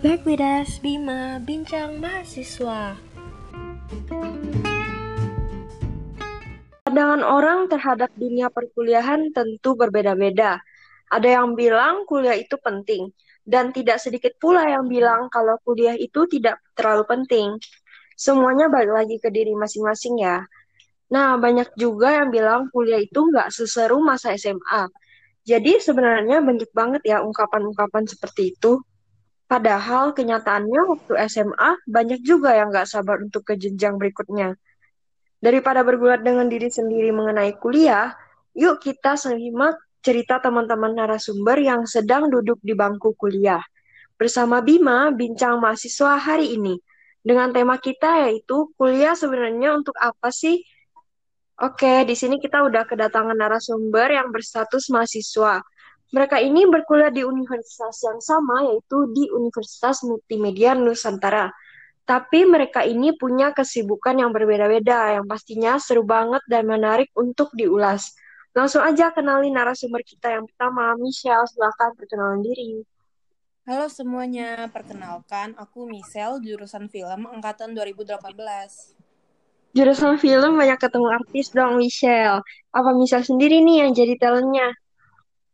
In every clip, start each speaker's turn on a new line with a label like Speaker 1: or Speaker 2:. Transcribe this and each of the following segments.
Speaker 1: Back with us, Bima, Bincang Mahasiswa.
Speaker 2: Pandangan orang terhadap dunia perkuliahan tentu berbeda-beda. Ada yang bilang kuliah itu penting, dan tidak sedikit pula yang bilang kalau kuliah itu tidak terlalu penting. Semuanya balik lagi ke diri masing-masing ya. Nah, banyak juga yang bilang kuliah itu nggak seseru masa SMA. Jadi sebenarnya banyak banget ya ungkapan-ungkapan seperti itu. Padahal kenyataannya waktu SMA banyak juga yang nggak sabar untuk ke jenjang berikutnya. Daripada bergulat dengan diri sendiri mengenai kuliah, yuk kita simak cerita teman-teman narasumber yang sedang duduk di bangku kuliah. Bersama Bima, bincang mahasiswa hari ini. Dengan tema kita yaitu kuliah sebenarnya untuk apa sih? Oke, di sini kita udah kedatangan narasumber yang berstatus mahasiswa. Mereka ini berkuliah di universitas yang sama, yaitu di Universitas Multimedia Nusantara. Tapi mereka ini punya kesibukan yang berbeda-beda, yang pastinya seru banget dan menarik untuk diulas. Langsung aja kenalin narasumber kita yang pertama, Michelle. Silahkan perkenalan diri.
Speaker 3: Halo semuanya, perkenalkan aku Michelle, jurusan film angkatan 2018.
Speaker 2: Jurusan film banyak ketemu artis dong, Michelle. Apa Michelle sendiri nih yang jadi talentnya?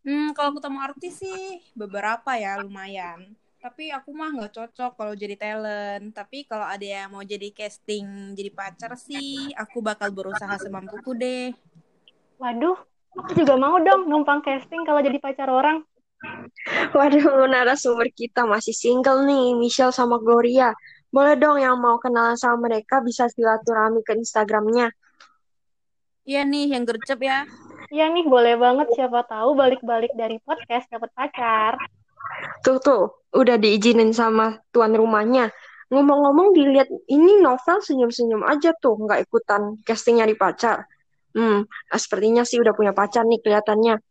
Speaker 3: Hmm, kalau ketemu artis sih beberapa ya, lumayan. Tapi aku mah nggak cocok kalau jadi talent. Tapi kalau ada yang mau jadi casting jadi pacar sih aku bakal berusaha semampuku deh.
Speaker 4: Waduh aku juga mau dong numpang casting kalau jadi pacar orang.
Speaker 2: Waduh narasumber kita masih single nih Michelle sama Gloria. Boleh dong yang mau kenalan sama mereka bisa silaturahmi ke Instagramnya.
Speaker 3: Iya nih yang gercep ya
Speaker 4: Iya nih, boleh banget siapa tahu balik-balik dari podcast dapat pacar.
Speaker 2: Tuh tuh, udah diizinin sama tuan rumahnya. Ngomong-ngomong dilihat ini novel senyum-senyum aja tuh, nggak ikutan casting nyari pacar. Hmm, sepertinya sih udah punya pacar nih kelihatannya.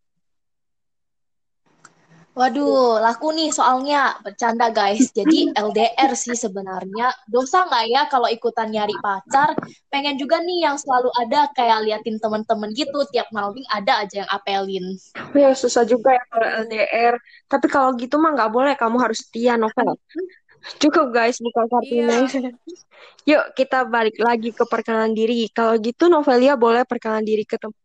Speaker 5: Waduh, laku nih soalnya bercanda guys. Jadi LDR sih sebenarnya. Dosa nggak ya kalau ikutan nyari pacar? Pengen juga nih yang selalu ada kayak liatin temen-temen gitu. Tiap malam ada aja yang apelin.
Speaker 2: Ya susah juga ya kalau LDR. Tapi kalau gitu mah nggak boleh. Kamu harus setia novel. Cukup guys, buka kartunya. Iya. Yuk kita balik lagi ke perkenalan diri. Kalau gitu Novelia boleh perkenalan diri ke teman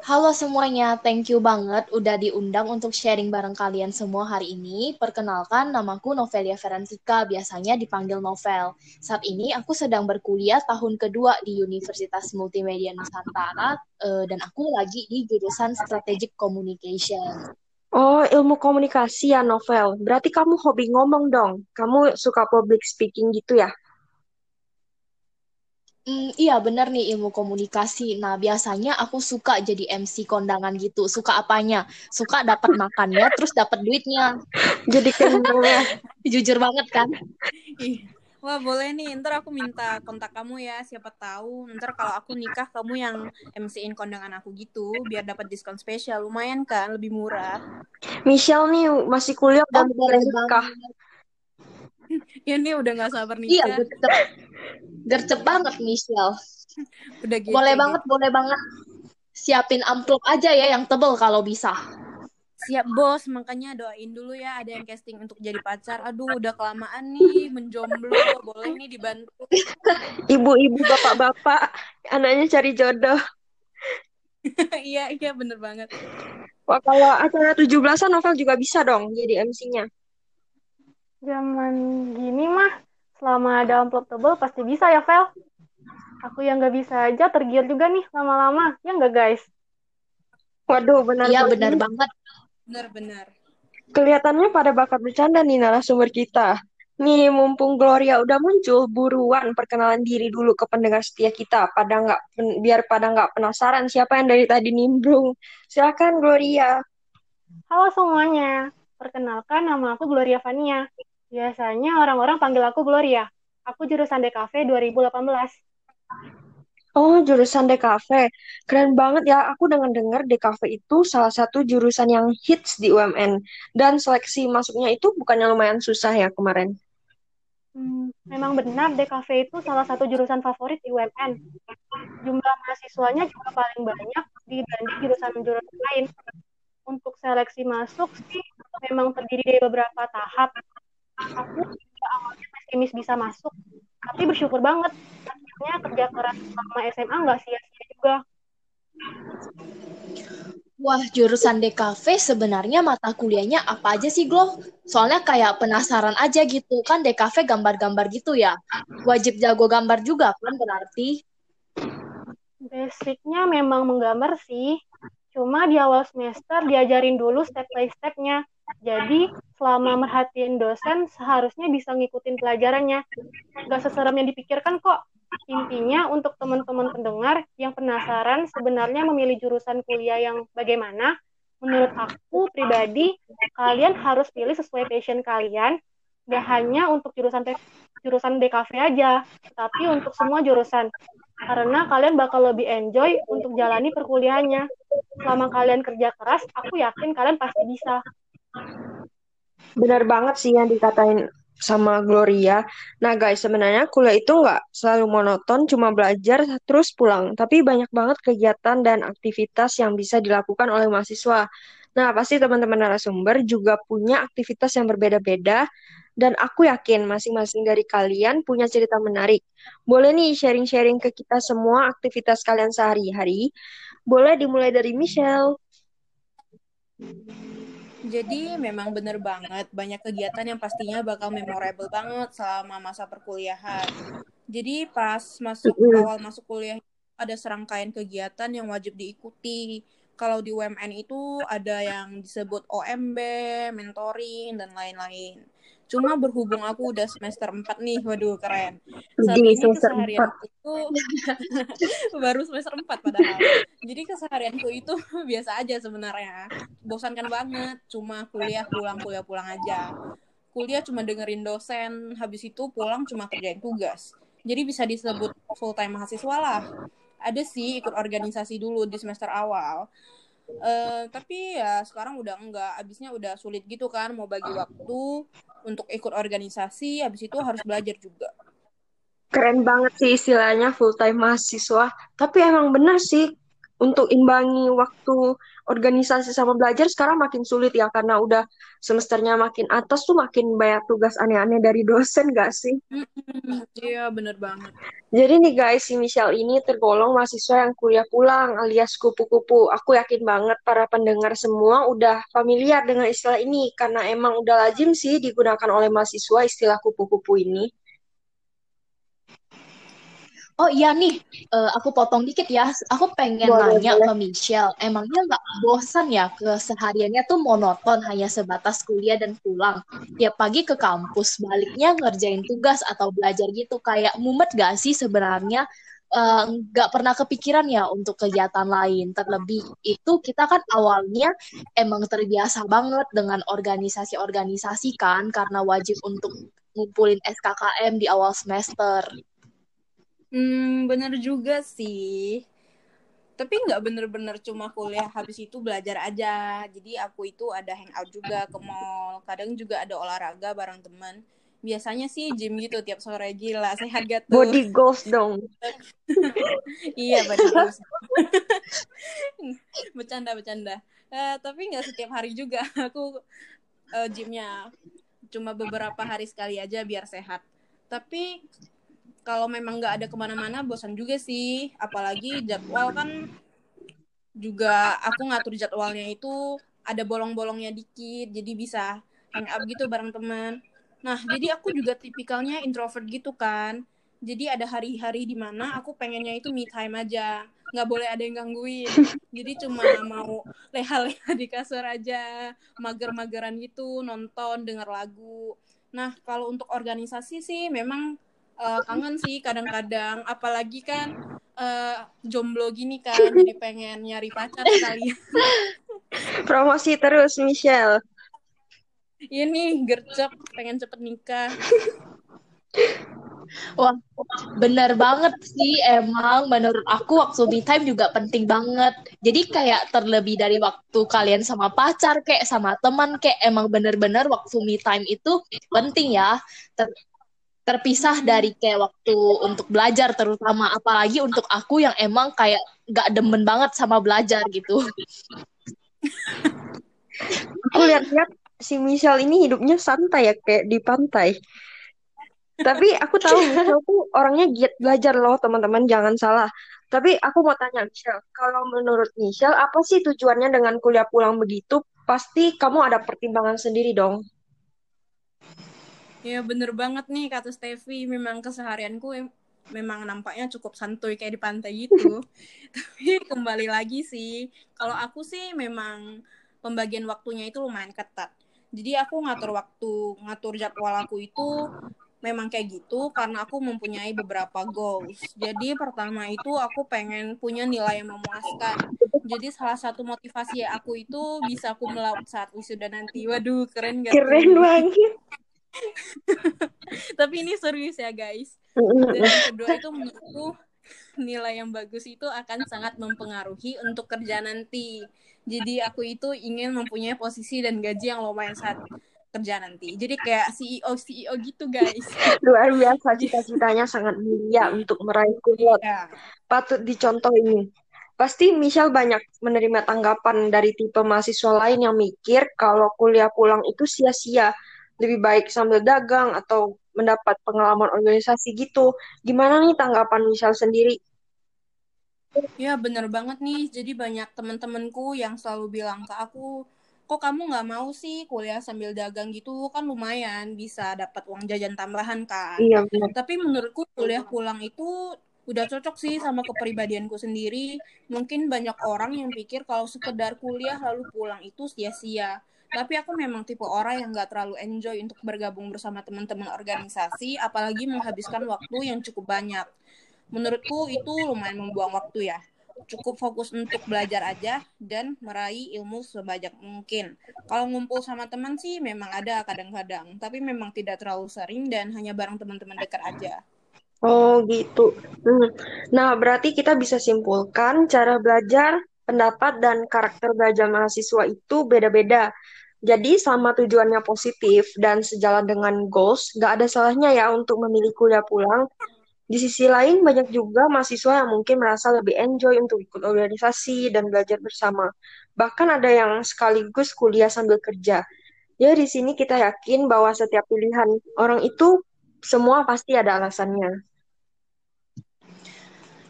Speaker 5: Halo semuanya, thank you banget udah diundang untuk sharing bareng kalian semua hari ini. Perkenalkan, namaku Novelia Ferantika, biasanya dipanggil Novel. Saat ini aku sedang berkuliah tahun kedua di Universitas Multimedia Nusantara, uh, dan aku lagi di jurusan Strategic Communication.
Speaker 2: Oh, ilmu komunikasi ya, Novel. Berarti kamu hobi ngomong dong. Kamu suka public speaking gitu ya?
Speaker 5: Hmm, iya bener nih ilmu komunikasi. Nah biasanya aku suka jadi MC kondangan gitu. Suka apanya? Suka dapat makannya, terus dapat duitnya.
Speaker 2: Jadi kendangnya.
Speaker 5: Jujur banget kan?
Speaker 3: Wah boleh nih, ntar aku minta kontak kamu ya, siapa tahu ntar kalau aku nikah kamu yang MC-in kondangan aku gitu, biar dapat diskon spesial, lumayan kan, lebih murah.
Speaker 2: Michelle nih masih kuliah dan boleh nikah.
Speaker 3: ya nih udah gak sabar
Speaker 5: nikah. Iya, gercep, gercep banget Michelle.
Speaker 3: udah gitu.
Speaker 5: Boleh gitu. banget, boleh banget. Siapin amplop aja ya yang tebel kalau bisa.
Speaker 3: Siap bos, makanya doain dulu ya ada yang casting untuk jadi pacar. Aduh, udah kelamaan nih menjomblo, boleh nih dibantu.
Speaker 2: Ibu-ibu, bapak-bapak, anaknya cari jodoh.
Speaker 3: iya, iya bener banget.
Speaker 2: Wah, kalau acara 17-an novel juga bisa dong jadi MC-nya.
Speaker 4: Zaman gini mah, selama ada amplop tebel pasti bisa ya, Vel. Aku yang nggak bisa aja tergiur juga nih lama-lama. Ya nggak, guys?
Speaker 2: Waduh, benar
Speaker 5: Iya, benar banget.
Speaker 3: Benar-benar.
Speaker 2: Kelihatannya pada bakat bercanda nih narasumber kita. Nih, mumpung Gloria udah muncul, buruan perkenalan diri dulu ke pendengar setia kita. Pada nggak biar pada nggak penasaran siapa yang dari tadi nimbrung. Silakan Gloria.
Speaker 4: Halo semuanya. Perkenalkan nama aku Gloria Fania. Biasanya orang-orang panggil aku Gloria. Aku jurusan DKV 2018.
Speaker 2: Oh, jurusan DKV. Keren banget ya. Aku dengar-dengar DKV itu salah satu jurusan yang hits di UMN. Dan seleksi masuknya itu bukannya lumayan susah ya kemarin.
Speaker 4: Hmm, memang benar DKV itu salah satu jurusan favorit di UMN. Jumlah mahasiswanya juga paling banyak dibanding jurusan-jurusan lain. untuk seleksi masuk sih memang terdiri dari beberapa tahap. Aku awalnya pesimis bisa masuk, tapi bersyukur banget akhirnya kerja keras selama SMA nggak sia-sia juga.
Speaker 5: Wah, jurusan DKV sebenarnya mata kuliahnya apa aja sih, Glo? Soalnya kayak penasaran aja gitu, kan DKV gambar-gambar gitu ya. Wajib jago gambar juga kan berarti?
Speaker 4: Basicnya memang menggambar sih, cuma di awal semester diajarin dulu step by stepnya. Jadi selama merhatiin dosen seharusnya bisa ngikutin pelajarannya. Gak seserem yang dipikirkan kok. Intinya untuk teman-teman pendengar yang penasaran sebenarnya memilih jurusan kuliah yang bagaimana, menurut aku pribadi kalian harus pilih sesuai passion kalian, gak hanya untuk jurusan jurusan DKV aja, tapi untuk semua jurusan. Karena kalian bakal lebih enjoy untuk jalani perkuliahannya. Selama kalian kerja keras, aku yakin kalian pasti bisa.
Speaker 2: Benar banget sih yang dikatain sama Gloria. Nah guys, sebenarnya kuliah itu nggak selalu monoton, cuma belajar terus pulang. Tapi banyak banget kegiatan dan aktivitas yang bisa dilakukan oleh mahasiswa. Nah, pasti teman-teman narasumber juga punya aktivitas yang berbeda-beda. Dan aku yakin masing-masing dari kalian punya cerita menarik. Boleh nih sharing-sharing ke kita semua aktivitas kalian sehari-hari. Boleh dimulai dari Michelle.
Speaker 3: Jadi memang bener banget banyak kegiatan yang pastinya bakal memorable banget selama masa perkuliahan. Jadi pas masuk awal masuk kuliah ada serangkaian kegiatan yang wajib diikuti. Kalau di UMN itu ada yang disebut OMB, mentoring dan lain-lain. Cuma berhubung aku udah semester 4 nih, waduh keren. Saat ini keseharianku itu baru semester 4 padahal. Jadi keseharianku itu biasa aja sebenarnya. Bosankan banget, cuma kuliah pulang kuliah pulang aja. Kuliah cuma dengerin dosen, habis itu pulang cuma kerjain tugas. Jadi bisa disebut full time mahasiswa lah. Ada sih ikut organisasi dulu di semester awal. Uh, tapi ya sekarang udah enggak. Abisnya udah sulit gitu kan mau bagi waktu untuk ikut organisasi habis itu harus belajar juga.
Speaker 2: Keren banget sih istilahnya full time mahasiswa. Tapi emang bener sih untuk imbangi waktu organisasi sama belajar sekarang makin sulit ya karena udah semesternya makin atas tuh makin banyak tugas aneh-aneh dari dosen gak sih?
Speaker 3: Iya bener banget.
Speaker 2: Jadi nih guys si Michelle ini tergolong mahasiswa yang kuliah pulang alias kupu-kupu. Aku yakin banget para pendengar semua udah familiar dengan istilah ini karena emang udah lazim sih digunakan oleh mahasiswa istilah kupu-kupu ini.
Speaker 5: Oh iya nih, uh, aku potong dikit ya. Aku pengen boleh, nanya boleh. ke Michelle, emangnya nggak bosan ya kesehariannya tuh monoton hanya sebatas kuliah dan pulang. Tiap pagi ke kampus, baliknya ngerjain tugas atau belajar gitu. Kayak mumet gak sih sebenarnya? Eh, nggak uh, pernah kepikiran ya untuk kegiatan lain. Terlebih itu kita kan awalnya emang terbiasa banget dengan organisasi-organisasi kan, karena wajib untuk ngumpulin SKKM di awal semester.
Speaker 3: Hmm, bener juga sih. Tapi nggak bener-bener cuma kuliah habis itu belajar aja. Jadi aku itu ada hangout juga ke mall. Kadang juga ada olahraga bareng teman. Biasanya sih gym gitu tiap sore gila sehat gak tuh?
Speaker 2: Body goals dong.
Speaker 3: iya body goals. bercanda bercanda. Uh, tapi nggak setiap hari juga aku uh, gymnya. Cuma beberapa hari sekali aja biar sehat. Tapi kalau memang nggak ada ke mana-mana bosan juga sih. Apalagi jadwal kan juga aku ngatur jadwalnya itu ada bolong-bolongnya dikit jadi bisa hang up gitu bareng teman. Nah jadi aku juga tipikalnya introvert gitu kan. Jadi ada hari-hari di mana aku pengennya itu me time aja. Nggak boleh ada yang gangguin. Jadi cuma mau leha-leha di kasur aja mager-mageran gitu nonton denger lagu. Nah kalau untuk organisasi sih memang uh, kangen sih kadang-kadang. Apalagi kan uh, jomblo gini kan jadi pengen nyari pacar sekali.
Speaker 2: Promosi terus Michelle.
Speaker 3: Ini iya gercep pengen cepet nikah.
Speaker 5: Wah, bener banget sih. Emang menurut aku waktu me time juga penting banget. Jadi kayak terlebih dari waktu kalian sama pacar kayak sama teman kayak emang bener-bener waktu me time itu penting ya. Ter terpisah dari kayak waktu untuk belajar terutama apalagi untuk aku yang emang kayak gak demen banget sama belajar gitu.
Speaker 2: Aku lihat-lihat si Michelle ini hidupnya santai ya kayak di pantai. Tapi aku tahu Michelle tuh orangnya giat belajar loh teman-teman, jangan salah. Tapi aku mau tanya Michelle, kalau menurut Michelle apa sih tujuannya dengan kuliah pulang begitu? Pasti kamu ada pertimbangan sendiri dong.
Speaker 3: Ya bener banget nih kata Steffi, memang keseharianku em- memang nampaknya cukup santuy kayak di pantai gitu. Tapi kembali lagi sih, kalau aku sih memang pembagian waktunya itu lumayan ketat. Jadi aku ngatur waktu, ngatur jadwal aku itu memang kayak gitu karena aku mempunyai beberapa goals. Jadi pertama itu aku pengen punya nilai yang memuaskan. Jadi salah satu motivasi aku itu bisa aku melaut saat wisuda nanti. Waduh, keren gak
Speaker 2: Keren banget.
Speaker 3: Tapi ini serius ya guys. Dan yang kedua itu menurutku nilai yang bagus itu akan sangat mempengaruhi untuk kerja nanti. Jadi aku itu ingin mempunyai posisi dan gaji yang lumayan saat kerja nanti. Jadi kayak CEO CEO gitu guys.
Speaker 2: Luar biasa cita-citanya sangat mulia untuk meraih kuliah.
Speaker 3: Ya.
Speaker 2: Patut dicontoh ini. Pasti Michelle banyak menerima tanggapan dari tipe mahasiswa lain yang mikir kalau kuliah pulang itu sia-sia. Lebih baik sambil dagang atau mendapat pengalaman organisasi gitu. Gimana nih tanggapan Michelle sendiri?
Speaker 3: Ya bener banget nih. Jadi banyak teman-temanku yang selalu bilang ke aku, kok kamu nggak mau sih kuliah sambil dagang gitu? Kan lumayan bisa dapat uang jajan tambahan kan.
Speaker 2: Iya.
Speaker 3: Tapi menurutku kuliah pulang itu udah cocok sih sama kepribadianku sendiri. Mungkin banyak orang yang pikir kalau sekedar kuliah lalu pulang itu sia-sia. Tapi aku memang tipe orang yang gak terlalu enjoy untuk bergabung bersama teman-teman organisasi, apalagi menghabiskan waktu yang cukup banyak. Menurutku itu lumayan membuang waktu ya. Cukup fokus untuk belajar aja dan meraih ilmu sebanyak mungkin. Kalau ngumpul sama teman sih memang ada kadang-kadang, tapi memang tidak terlalu sering dan hanya bareng teman-teman dekat aja.
Speaker 2: Oh gitu. Hmm. Nah, berarti kita bisa simpulkan cara belajar, pendapat, dan karakter belajar mahasiswa itu beda-beda. Jadi sama tujuannya positif dan sejalan dengan goals, nggak ada salahnya ya untuk memilih kuliah pulang. Di sisi lain, banyak juga mahasiswa yang mungkin merasa lebih enjoy untuk ikut organisasi dan belajar bersama. Bahkan ada yang sekaligus kuliah sambil kerja. Ya, di sini kita yakin bahwa setiap pilihan orang itu semua pasti ada alasannya.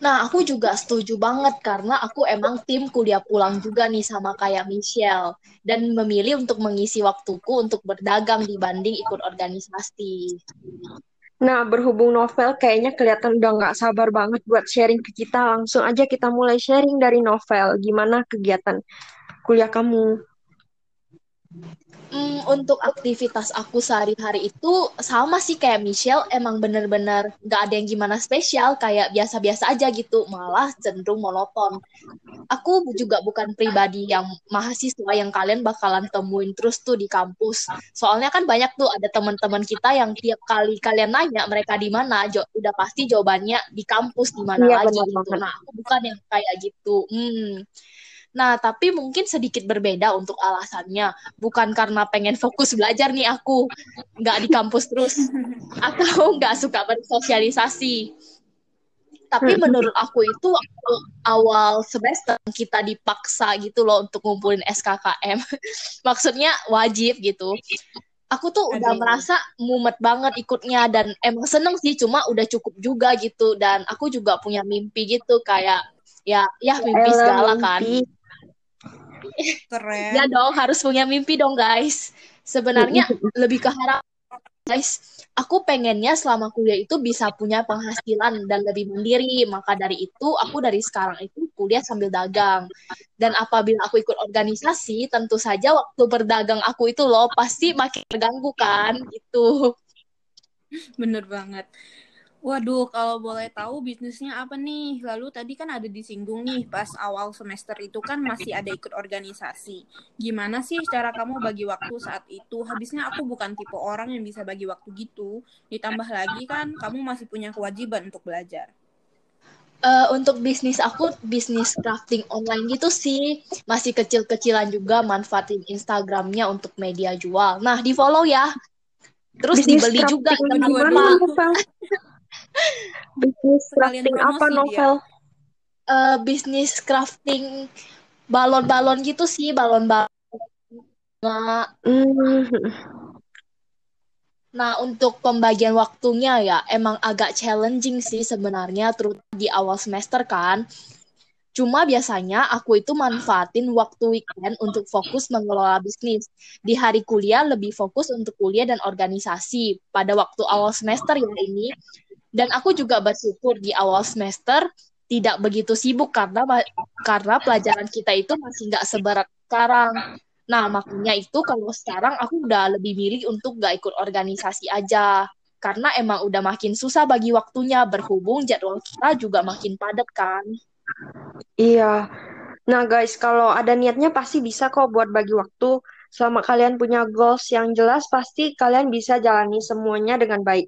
Speaker 5: Nah, aku juga setuju banget karena aku emang tim kuliah pulang juga nih sama kayak Michelle dan memilih untuk mengisi waktuku untuk berdagang dibanding ikut organisasi.
Speaker 2: Nah, berhubung novel kayaknya kelihatan udah nggak sabar banget buat sharing ke kita. Langsung aja kita mulai sharing dari novel. Gimana kegiatan kuliah kamu?
Speaker 5: Hmm, untuk aktivitas aku sehari-hari itu sama sih kayak Michelle, emang bener-bener nggak ada yang gimana spesial, kayak biasa-biasa aja gitu, malah cenderung monoton. Aku juga bukan pribadi yang mahasiswa yang kalian bakalan temuin terus tuh di kampus. Soalnya kan banyak tuh ada teman-teman kita yang tiap kali kalian nanya mereka di mana, jo- udah pasti jawabannya di kampus di mana
Speaker 2: Iya,
Speaker 5: lagi gitu. Nah, aku bukan yang kayak gitu. Hmm. Nah, tapi mungkin sedikit berbeda untuk alasannya. Bukan karena pengen fokus belajar nih aku, nggak di kampus terus, atau nggak suka bersosialisasi. Tapi
Speaker 2: Hmm.
Speaker 5: menurut aku itu awal semester kita dipaksa gitu loh untuk ngumpulin SKKM. Maksudnya wajib gitu. Aku tuh udah
Speaker 3: Aduh.
Speaker 5: merasa mumet banget ikutnya dan emang seneng sih cuma udah cukup juga gitu dan aku juga punya mimpi gitu kayak ya ya mimpi
Speaker 2: Elah,
Speaker 5: segala kan.
Speaker 3: Keren.
Speaker 5: Ya dong, harus punya mimpi dong, guys. Sebenarnya lebih ke harap, guys. Aku pengennya selama kuliah itu bisa punya penghasilan dan lebih mandiri. Maka dari itu, aku dari sekarang itu kuliah sambil dagang. Dan apabila aku ikut organisasi, tentu saja waktu berdagang aku itu loh pasti makin terganggu kan, gitu.
Speaker 3: Bener banget. Waduh, kalau boleh tahu bisnisnya apa nih? Lalu tadi kan ada disinggung nih, pas awal semester itu kan masih ada ikut organisasi. Gimana sih cara kamu bagi waktu saat itu? Habisnya aku bukan tipe orang yang bisa bagi waktu gitu. Ditambah lagi kan, kamu masih punya kewajiban untuk belajar.
Speaker 5: Eh, untuk bisnis aku, bisnis crafting online gitu sih. Masih kecil-kecilan juga manfaatin Instagramnya untuk media jual. Nah, di follow ya. Terus
Speaker 2: Bisnis
Speaker 5: dibeli juga
Speaker 2: crafting Bisnis crafting apa,
Speaker 3: dia.
Speaker 2: Novel?
Speaker 5: Eh, bisnis crafting balon-balon gitu sih, balon-balon.
Speaker 2: Hmm,
Speaker 5: Nah, untuk pembagian waktunya ya, emang agak challenging sih sebenarnya, terutama di awal semester kan. Cuma biasanya aku itu manfaatin waktu weekend untuk fokus mengelola bisnis. Di hari kuliah lebih fokus untuk kuliah dan organisasi pada waktu awal semester ya ini. Dan aku juga bersyukur di awal semester tidak begitu sibuk karena karena pelajaran kita itu masih nggak seberat sekarang. Nah, makanya itu kalau sekarang aku udah lebih milih untuk gak ikut organisasi aja. Karena emang udah makin susah bagi waktunya, berhubung jadwal kita juga makin padat kan.
Speaker 2: iya. Nah, guys, kalau ada niatnya pasti bisa kok buat bagi waktu. Selama kalian punya goals yang jelas, pasti kalian bisa jalani semuanya dengan baik.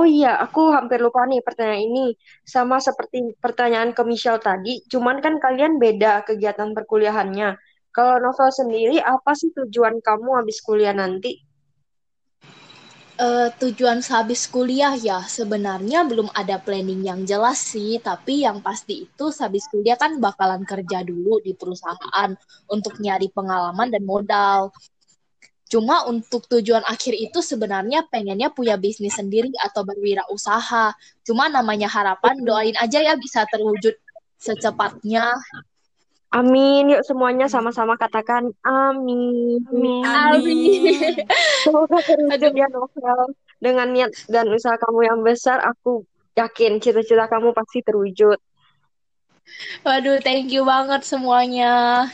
Speaker 2: Oh iya, aku hampir lupa nih pertanyaan ini. Sama seperti pertanyaan ke Michelle tadi, cuman kan kalian beda kegiatan perkuliahannya. Kalau novel sendiri, apa sih tujuan kamu habis kuliah nanti?
Speaker 5: Eh, tujuan sehabis kuliah ya, sebenarnya belum ada planning yang jelas sih, tapi yang pasti itu sehabis kuliah kan bakalan kerja dulu di perusahaan untuk nyari pengalaman dan modal. Cuma untuk tujuan akhir itu sebenarnya pengennya punya bisnis sendiri atau berwirausaha. Cuma namanya harapan, doain aja ya bisa terwujud secepatnya.
Speaker 2: Amin. Yuk semuanya sama-sama katakan amin.
Speaker 4: Amin.
Speaker 5: Amin.
Speaker 2: Semoga terwujud ya novel. Dengan niat dan usaha kamu yang besar, aku yakin cita-cita kamu pasti terwujud.
Speaker 5: Waduh, thank you banget semuanya.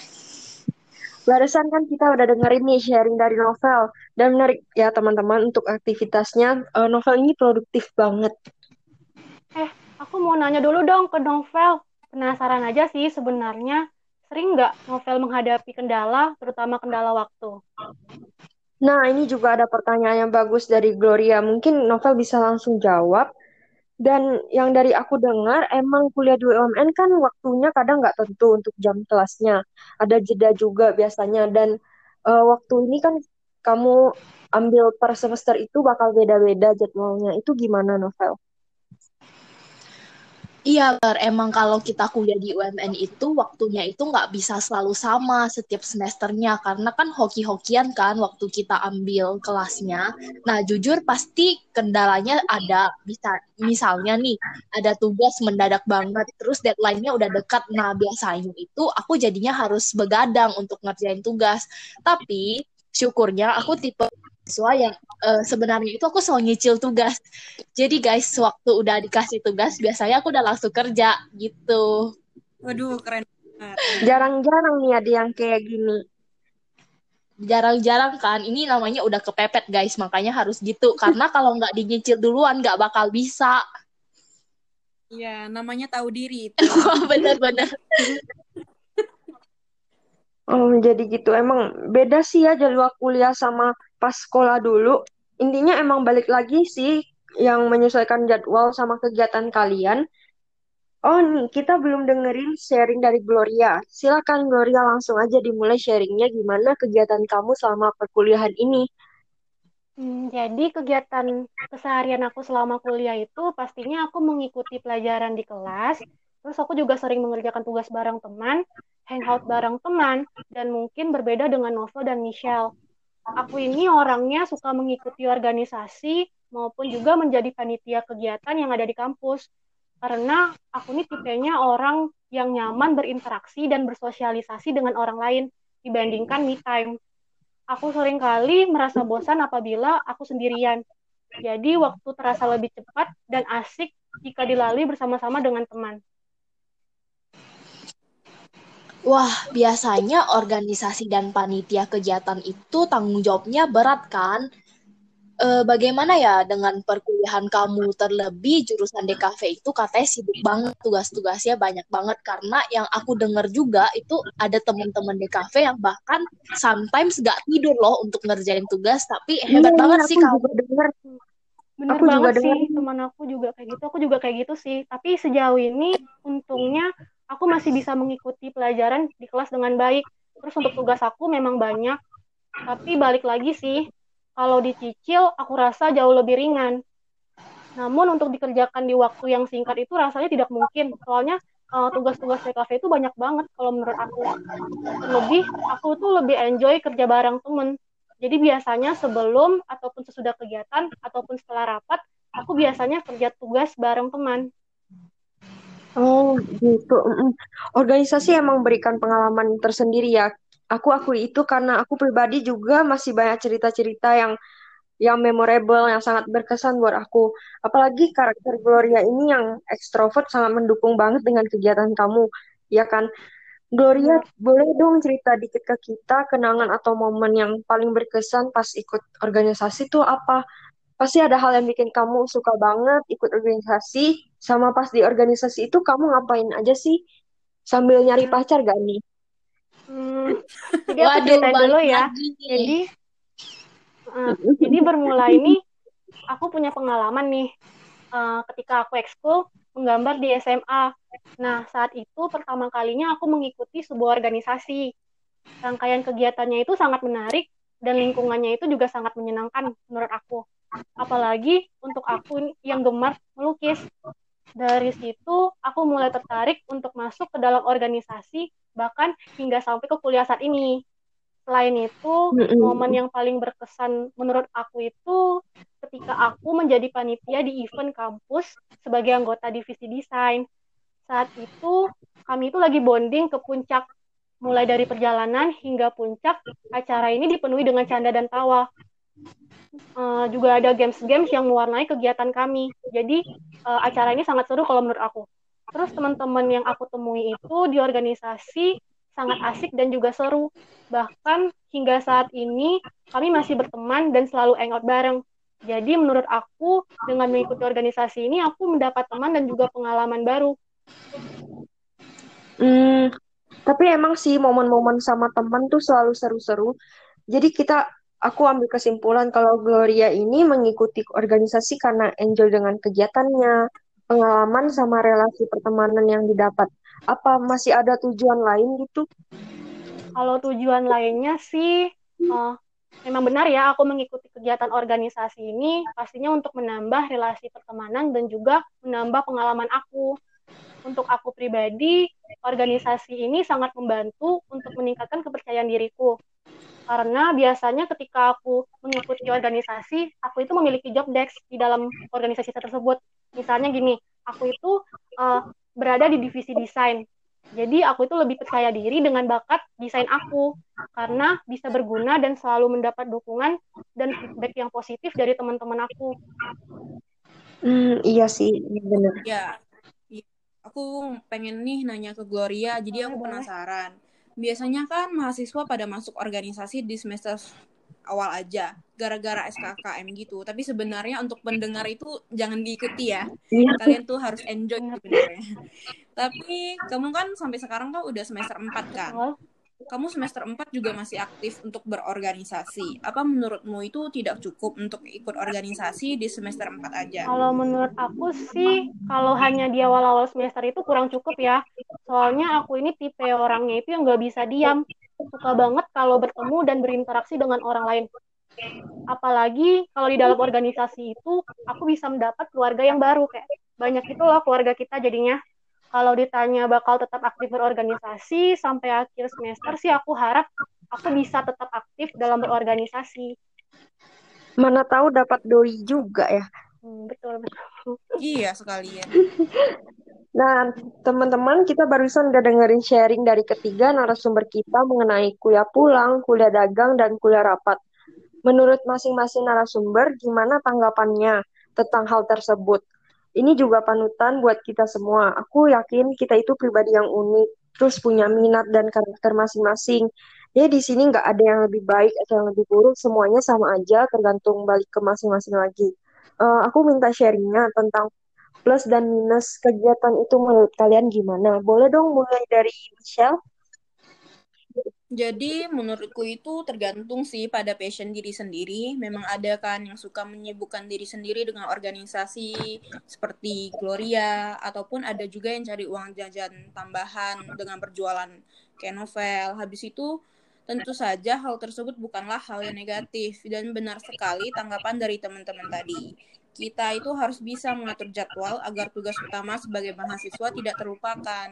Speaker 2: Barusan kan kita udah dengerin nih sharing dari novel. Dan menarik ya teman-teman untuk aktivitasnya. eh, novel ini produktif banget.
Speaker 4: Eh, aku mau nanya dulu dong ke novel. Penasaran aja sih sebenarnya. Sering nggak novel menghadapi kendala, terutama kendala waktu?
Speaker 2: Nah, ini juga ada pertanyaan yang bagus dari Gloria. Mungkin novel bisa langsung jawab. Dan yang dari aku dengar, emang kuliah di UMN kan waktunya kadang nggak tentu untuk jam kelasnya. Ada jeda juga biasanya. Dan eh, waktu ini kan kamu ambil per semester itu bakal beda-beda jadwalnya. Itu gimana novel?
Speaker 5: Iya, Bar. emang kalau kita kuliah di UMN itu waktunya itu nggak bisa selalu sama setiap semesternya karena kan hoki-hokian kan waktu kita ambil kelasnya. Nah, jujur pasti kendalanya ada. Bisa misalnya nih ada tugas mendadak banget, terus deadline-nya udah dekat. Nah, biasanya itu aku jadinya harus begadang untuk ngerjain tugas. Tapi syukurnya aku tipe siswa yang eh, sebenarnya itu aku selalu nyicil tugas. Jadi guys, waktu udah dikasih tugas, biasanya aku udah langsung kerja gitu.
Speaker 3: Waduh, keren banget.
Speaker 2: Jarang-jarang nih ada yang kayak gini.
Speaker 5: Jarang-jarang kan, ini namanya udah kepepet guys, makanya harus gitu. Karena kalau nggak dinyicil duluan, nggak bakal bisa.
Speaker 3: Iya, namanya tahu diri itu.
Speaker 5: Bener-bener.
Speaker 2: Oh, jadi gitu. Emang beda sih ya jadwal kuliah sama pas sekolah dulu. Intinya emang balik lagi sih yang menyesuaikan jadwal sama kegiatan kalian. Oh, nih, kita belum dengerin sharing dari Gloria. Silakan Gloria langsung aja dimulai sharingnya gimana kegiatan kamu selama perkuliahan ini.
Speaker 4: Hmm, jadi kegiatan keseharian aku selama kuliah itu pastinya aku mengikuti pelajaran di kelas, terus aku juga sering mengerjakan tugas bareng teman, hangout bareng teman, dan mungkin berbeda dengan Novel dan Michelle. Aku ini orangnya suka mengikuti organisasi maupun juga menjadi panitia kegiatan yang ada di kampus. Karena aku ini tipenya orang yang nyaman berinteraksi dan bersosialisasi dengan orang lain dibandingkan me time. Aku sering kali merasa bosan apabila aku sendirian. Jadi waktu terasa lebih cepat dan asik jika dilalui bersama-sama dengan teman.
Speaker 5: Wah, biasanya organisasi dan panitia kegiatan itu tanggung jawabnya berat kan? Eh, bagaimana ya dengan perkuliahan kamu terlebih jurusan DKV itu katanya sibuk banget tugas-tugasnya banyak banget karena yang aku dengar juga itu ada teman-teman DKV yang bahkan sometimes gak tidur loh untuk ngerjain tugas tapi hebat
Speaker 2: Iya,
Speaker 5: banget
Speaker 2: iya,
Speaker 5: sih
Speaker 2: aku
Speaker 5: kamu.
Speaker 2: juga dengar.
Speaker 4: Bener
Speaker 2: Aku juga
Speaker 4: banget
Speaker 2: dengar.
Speaker 4: sih, teman aku juga kayak gitu. Aku juga kayak gitu sih. Tapi sejauh ini untungnya aku masih bisa mengikuti pelajaran di kelas dengan baik. Terus untuk tugas aku memang banyak. Tapi balik lagi sih, kalau dicicil aku rasa jauh lebih ringan. Namun untuk dikerjakan di waktu yang singkat itu rasanya tidak mungkin. Soalnya uh, tugas-tugas TKV itu banyak banget kalau menurut aku. Lebih aku tuh lebih enjoy kerja bareng temen. Jadi biasanya sebelum ataupun sesudah kegiatan ataupun setelah rapat, aku biasanya kerja tugas bareng teman.
Speaker 2: Oh, gitu. Organisasi emang berikan pengalaman tersendiri ya. Aku akui itu karena aku pribadi juga masih banyak cerita-cerita yang yang memorable, yang sangat berkesan buat aku. Apalagi karakter Gloria ini yang ekstrovert sangat mendukung banget dengan kegiatan kamu, ya kan? Gloria, boleh dong cerita dikit ke kita kenangan atau momen yang paling berkesan pas ikut organisasi tuh apa? Pasti ada hal yang bikin kamu suka banget ikut organisasi, sama pas di organisasi itu kamu ngapain aja sih? Sambil nyari pacar gak nih?
Speaker 4: Hmm, jadi aku cerita dulu ya. Jadi Uh, jadi bermula ini aku punya pengalaman nih uh, ketika aku ekskul menggambar di SMA. Nah, saat itu pertama kalinya aku mengikuti sebuah organisasi. Rangkaian kegiatannya itu sangat menarik dan lingkungannya itu juga sangat menyenangkan menurut aku. Apalagi untuk aku yang gemar melukis. Dari situ aku mulai tertarik untuk masuk ke dalam organisasi bahkan hingga sampai ke kuliah saat ini. Selain itu, momen yang paling berkesan menurut aku itu ketika aku menjadi panitia di event kampus sebagai anggota divisi desain. Saat itu, kami itu lagi bonding ke puncak. Mulai dari perjalanan hingga puncak, acara ini dipenuhi dengan canda dan tawa. Uh, juga ada games-games yang mewarnai kegiatan kami. Jadi, uh, acara ini sangat seru kalau menurut aku. Terus teman-teman yang aku temui itu di organisasi sangat asik dan juga seru. Bahkan hingga saat ini kami masih berteman dan selalu hangout bareng. Jadi menurut aku dengan mengikuti organisasi ini aku mendapat teman dan juga pengalaman baru.
Speaker 2: Hmm, tapi emang sih momen-momen sama teman tuh selalu seru-seru. Jadi kita aku ambil kesimpulan kalau Gloria ini mengikuti organisasi karena enjoy dengan kegiatannya, pengalaman sama relasi pertemanan yang didapat. Apa masih ada tujuan lain gitu?
Speaker 4: Kalau tujuan lainnya sih, uh, memang benar ya aku mengikuti kegiatan organisasi ini pastinya untuk menambah relasi pertemanan dan juga menambah pengalaman aku. Untuk aku pribadi, organisasi ini sangat membantu untuk meningkatkan kepercayaan diriku. Karena biasanya ketika aku mengikuti organisasi, aku itu memiliki job desk di dalam organisasi tersebut. Misalnya gini, aku itu uh, berada di divisi desain. Jadi aku itu lebih percaya diri dengan bakat desain aku karena bisa berguna dan selalu mendapat dukungan dan feedback yang positif dari teman-teman aku.
Speaker 2: Hmm, iya sih, benar.
Speaker 3: Ya, aku pengen nih nanya ke Gloria, jadi aku penasaran. Biasanya kan mahasiswa pada masuk organisasi di semester awal aja gara-gara SKKM gitu. Tapi sebenarnya untuk pendengar itu jangan diikuti ya. Iya. kalian tuh harus enjoy sebenarnya. Tapi kamu kan sampai sekarang kan udah semester 4 kan kamu semester 4 juga masih aktif untuk berorganisasi. Apa menurutmu itu tidak cukup untuk ikut organisasi di semester 4 aja?
Speaker 4: Kalau menurut aku sih, kalau hanya di awal-awal semester itu kurang cukup ya. Soalnya aku ini tipe orangnya itu yang nggak bisa diam suka banget kalau bertemu dan berinteraksi dengan orang lain. Apalagi kalau di dalam organisasi itu aku bisa mendapat keluarga yang baru kayak banyak itu loh keluarga kita jadinya. Kalau ditanya bakal tetap aktif berorganisasi sampai akhir semester sih aku harap aku bisa tetap aktif dalam berorganisasi.
Speaker 2: Mana tahu dapat doi juga ya.
Speaker 4: Hmm, betul betul.
Speaker 3: Iya sekalian.
Speaker 2: Nah, teman-teman, kita barusan udah dengerin sharing dari ketiga narasumber kita mengenai kuliah pulang, kuliah dagang, dan kuliah rapat. Menurut masing-masing narasumber, gimana tanggapannya tentang hal tersebut? Ini juga panutan buat kita semua. Aku yakin kita itu pribadi yang unik, terus punya minat dan karakter masing-masing. Ya, di sini nggak ada yang lebih baik atau yang lebih buruk, semuanya sama aja, tergantung balik ke masing-masing lagi. Uh, aku minta sharingnya tentang plus dan minus kegiatan itu menurut kalian gimana? Boleh dong mulai dari Michelle?
Speaker 3: Jadi menurutku itu tergantung sih pada passion diri sendiri. Memang ada kan yang suka menyibukkan diri sendiri dengan organisasi seperti Gloria ataupun ada juga yang cari uang jajan tambahan dengan berjualan kayak. Habis itu tentu saja hal tersebut bukanlah hal yang negatif dan benar sekali tanggapan dari teman-teman tadi. Kita itu harus bisa mengatur jadwal agar tugas utama sebagai mahasiswa tidak terlupakan.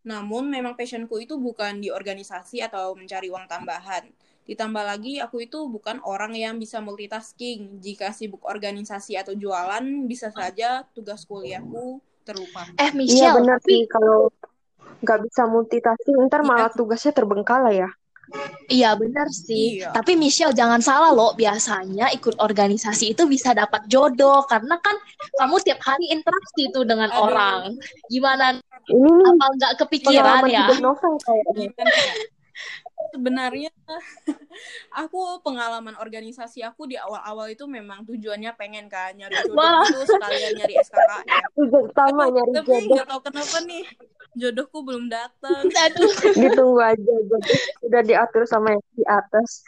Speaker 3: Namun memang passionku itu bukan di organisasi atau mencari uang tambahan. Ditambah lagi, aku itu bukan orang yang bisa multitasking. Jika sibuk organisasi atau jualan, bisa saja tugas kuliahku terlupa.
Speaker 5: Eh,
Speaker 2: Iya
Speaker 5: Michelle,
Speaker 2: benar
Speaker 5: tapi
Speaker 2: sih kalau nggak bisa multitasking ntar
Speaker 3: Iya.
Speaker 2: malah tugasnya terbengkalai ya.
Speaker 5: Iya benar sih.
Speaker 3: Iya.
Speaker 5: Tapi Michelle jangan salah loh, biasanya ikut organisasi itu bisa dapat jodoh karena kan kamu tiap hari interaksi tuh dengan
Speaker 3: Aduh.
Speaker 5: orang. Gimana
Speaker 2: Ini
Speaker 5: apa nggak kepikiran ya?
Speaker 2: hidup novel kayaknya.
Speaker 3: Gimana ya? Sebenarnya aku pengalaman organisasi aku di awal-awal itu memang tujuannya pengen kan nyari jodoh
Speaker 5: Wah.
Speaker 3: gitu sekalian nyari SKKN.
Speaker 2: Tujuan utama nyari
Speaker 3: tapi
Speaker 2: jodoh
Speaker 3: nggak tahu kenapa nih jodohku belum datang.
Speaker 5: Aduh.
Speaker 2: ditunggu aja jodoh udah diatur sama yang di atas.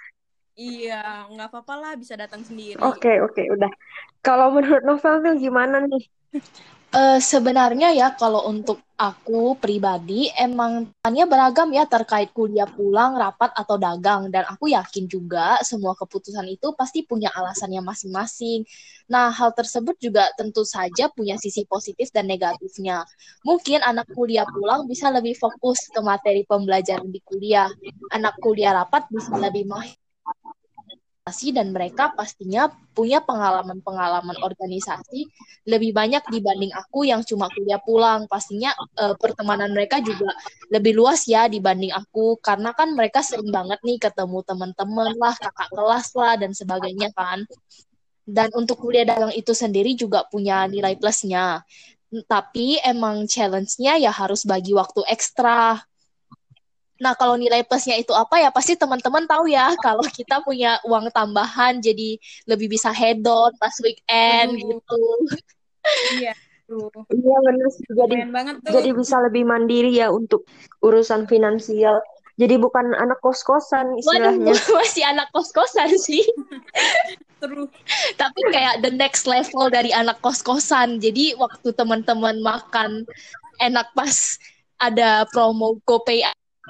Speaker 3: Iya, nggak apa-apa lah bisa datang sendiri.
Speaker 2: Oke oke udah. Kalau menurut novel tuh gimana nih?
Speaker 5: Eh, sebenarnya ya kalau untuk aku pribadi emang tanya beragam ya terkait kuliah pulang, rapat atau dagang dan aku yakin juga semua keputusan itu pasti punya alasannya masing-masing. Nah, hal tersebut juga tentu saja punya sisi positif dan negatifnya. Mungkin anak kuliah pulang bisa lebih fokus ke materi pembelajaran di kuliah. Anak kuliah rapat bisa lebih mahir dan mereka pastinya punya pengalaman-pengalaman organisasi lebih banyak dibanding aku yang cuma kuliah pulang. Pastinya eh, pertemanan mereka juga lebih luas ya dibanding aku karena kan mereka sering banget nih ketemu teman-teman lah, kakak kelas lah dan sebagainya kan. Dan untuk kuliah dagang itu sendiri juga punya nilai plusnya. Tapi emang challenge-nya ya harus bagi waktu ekstra. Nah, kalau nilai plusnya itu apa ya pasti teman-teman tahu ya kalau kita punya uang tambahan jadi lebih bisa head on pas weekend
Speaker 3: Aduh.
Speaker 5: gitu.
Speaker 3: Iya, tuh.
Speaker 2: Iya bener sih. Jadi
Speaker 3: banget tuh.
Speaker 2: jadi bisa lebih mandiri ya untuk urusan finansial. Jadi bukan anak kos-kosan
Speaker 5: Waduh,
Speaker 2: istilahnya.
Speaker 5: masih anak kos-kosan sih.
Speaker 3: Terus
Speaker 5: Tapi kayak the next level dari anak kos-kosan. Jadi waktu teman-teman makan enak pas ada promo GoPay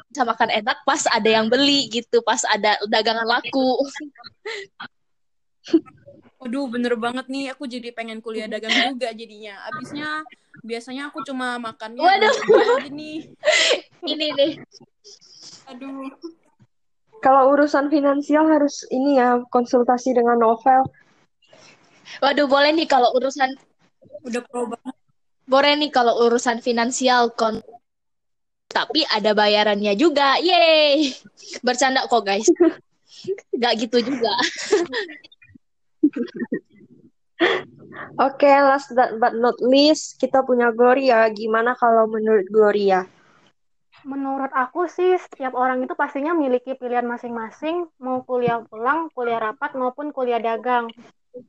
Speaker 5: bisa makan enak pas ada yang beli gitu, pas ada dagangan laku.
Speaker 3: Waduh, bener banget nih. Aku jadi pengen kuliah dagang juga jadinya. Abisnya biasanya aku cuma makannya
Speaker 5: Waduh.
Speaker 3: aja nih.
Speaker 5: Ini nih.
Speaker 3: Aduh.
Speaker 2: Kalau urusan finansial harus ini ya konsultasi dengan novel.
Speaker 5: Waduh, boleh nih kalau urusan
Speaker 3: Udah pro banget.
Speaker 5: boleh nih kalau urusan finansial kon tapi ada bayarannya juga. Yeay. Bercanda kok, guys. Gak gitu juga.
Speaker 2: Oke, last but not least, kita punya Gloria. Gimana kalau menurut Gloria?
Speaker 4: Menurut aku sih, setiap orang itu pastinya memiliki pilihan masing-masing, mau kuliah pulang, kuliah rapat, maupun kuliah dagang.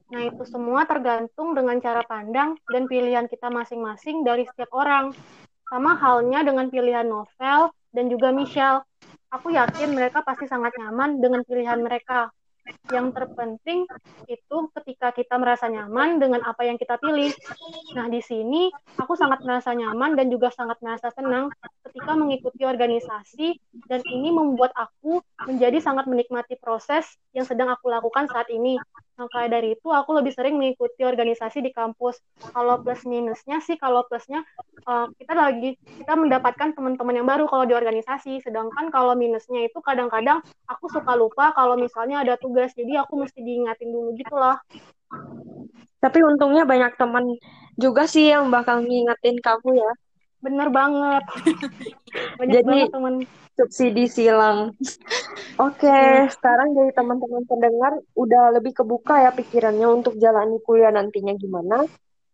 Speaker 4: Nah, itu semua tergantung dengan cara pandang dan pilihan kita masing-masing dari setiap orang. Sama halnya dengan pilihan novel dan juga Michelle. Aku yakin mereka pasti sangat nyaman dengan pilihan mereka. Yang terpenting itu ketika kita merasa nyaman dengan apa yang kita pilih. Nah, di sini aku sangat merasa nyaman dan juga sangat merasa senang ketika mengikuti organisasi dan ini membuat aku menjadi sangat menikmati proses yang sedang aku lakukan saat ini. Maka dari itu aku lebih sering mengikuti organisasi di kampus. Kalau plus minusnya sih kalau plusnya uh, kita lagi kita mendapatkan teman-teman yang baru kalau di organisasi. Sedangkan kalau minusnya itu kadang-kadang aku suka lupa kalau misalnya ada tugas. Jadi aku mesti diingatin dulu gitu loh.
Speaker 2: Tapi untungnya banyak teman juga sih yang bakal ngingetin kamu ya.
Speaker 4: Bener banget. Banyak
Speaker 2: Jadi-
Speaker 4: banget teman.
Speaker 2: Subsidi silang. Oke, sekarang dari teman-teman pendengar udah lebih kebuka ya pikirannya untuk jalani kuliah nantinya gimana?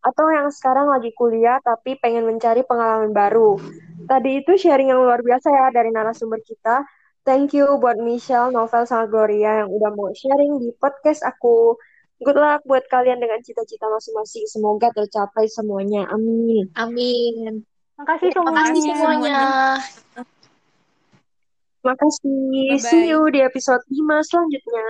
Speaker 2: Atau yang sekarang lagi kuliah tapi pengen mencari pengalaman baru. Tadi itu sharing yang luar biasa ya dari narasumber kita. Thank you buat Michelle, Novel, sama Gloria yang udah mau sharing di podcast aku. Good luck buat kalian dengan cita-cita masing-masing. Semoga tercapai semuanya. Amin.
Speaker 5: Amin.
Speaker 4: Makasih
Speaker 5: Terima kasih
Speaker 4: semuanya.
Speaker 5: semuanya.
Speaker 2: Makasih.
Speaker 3: Bye-bye.
Speaker 2: See you di episode 5 selanjutnya.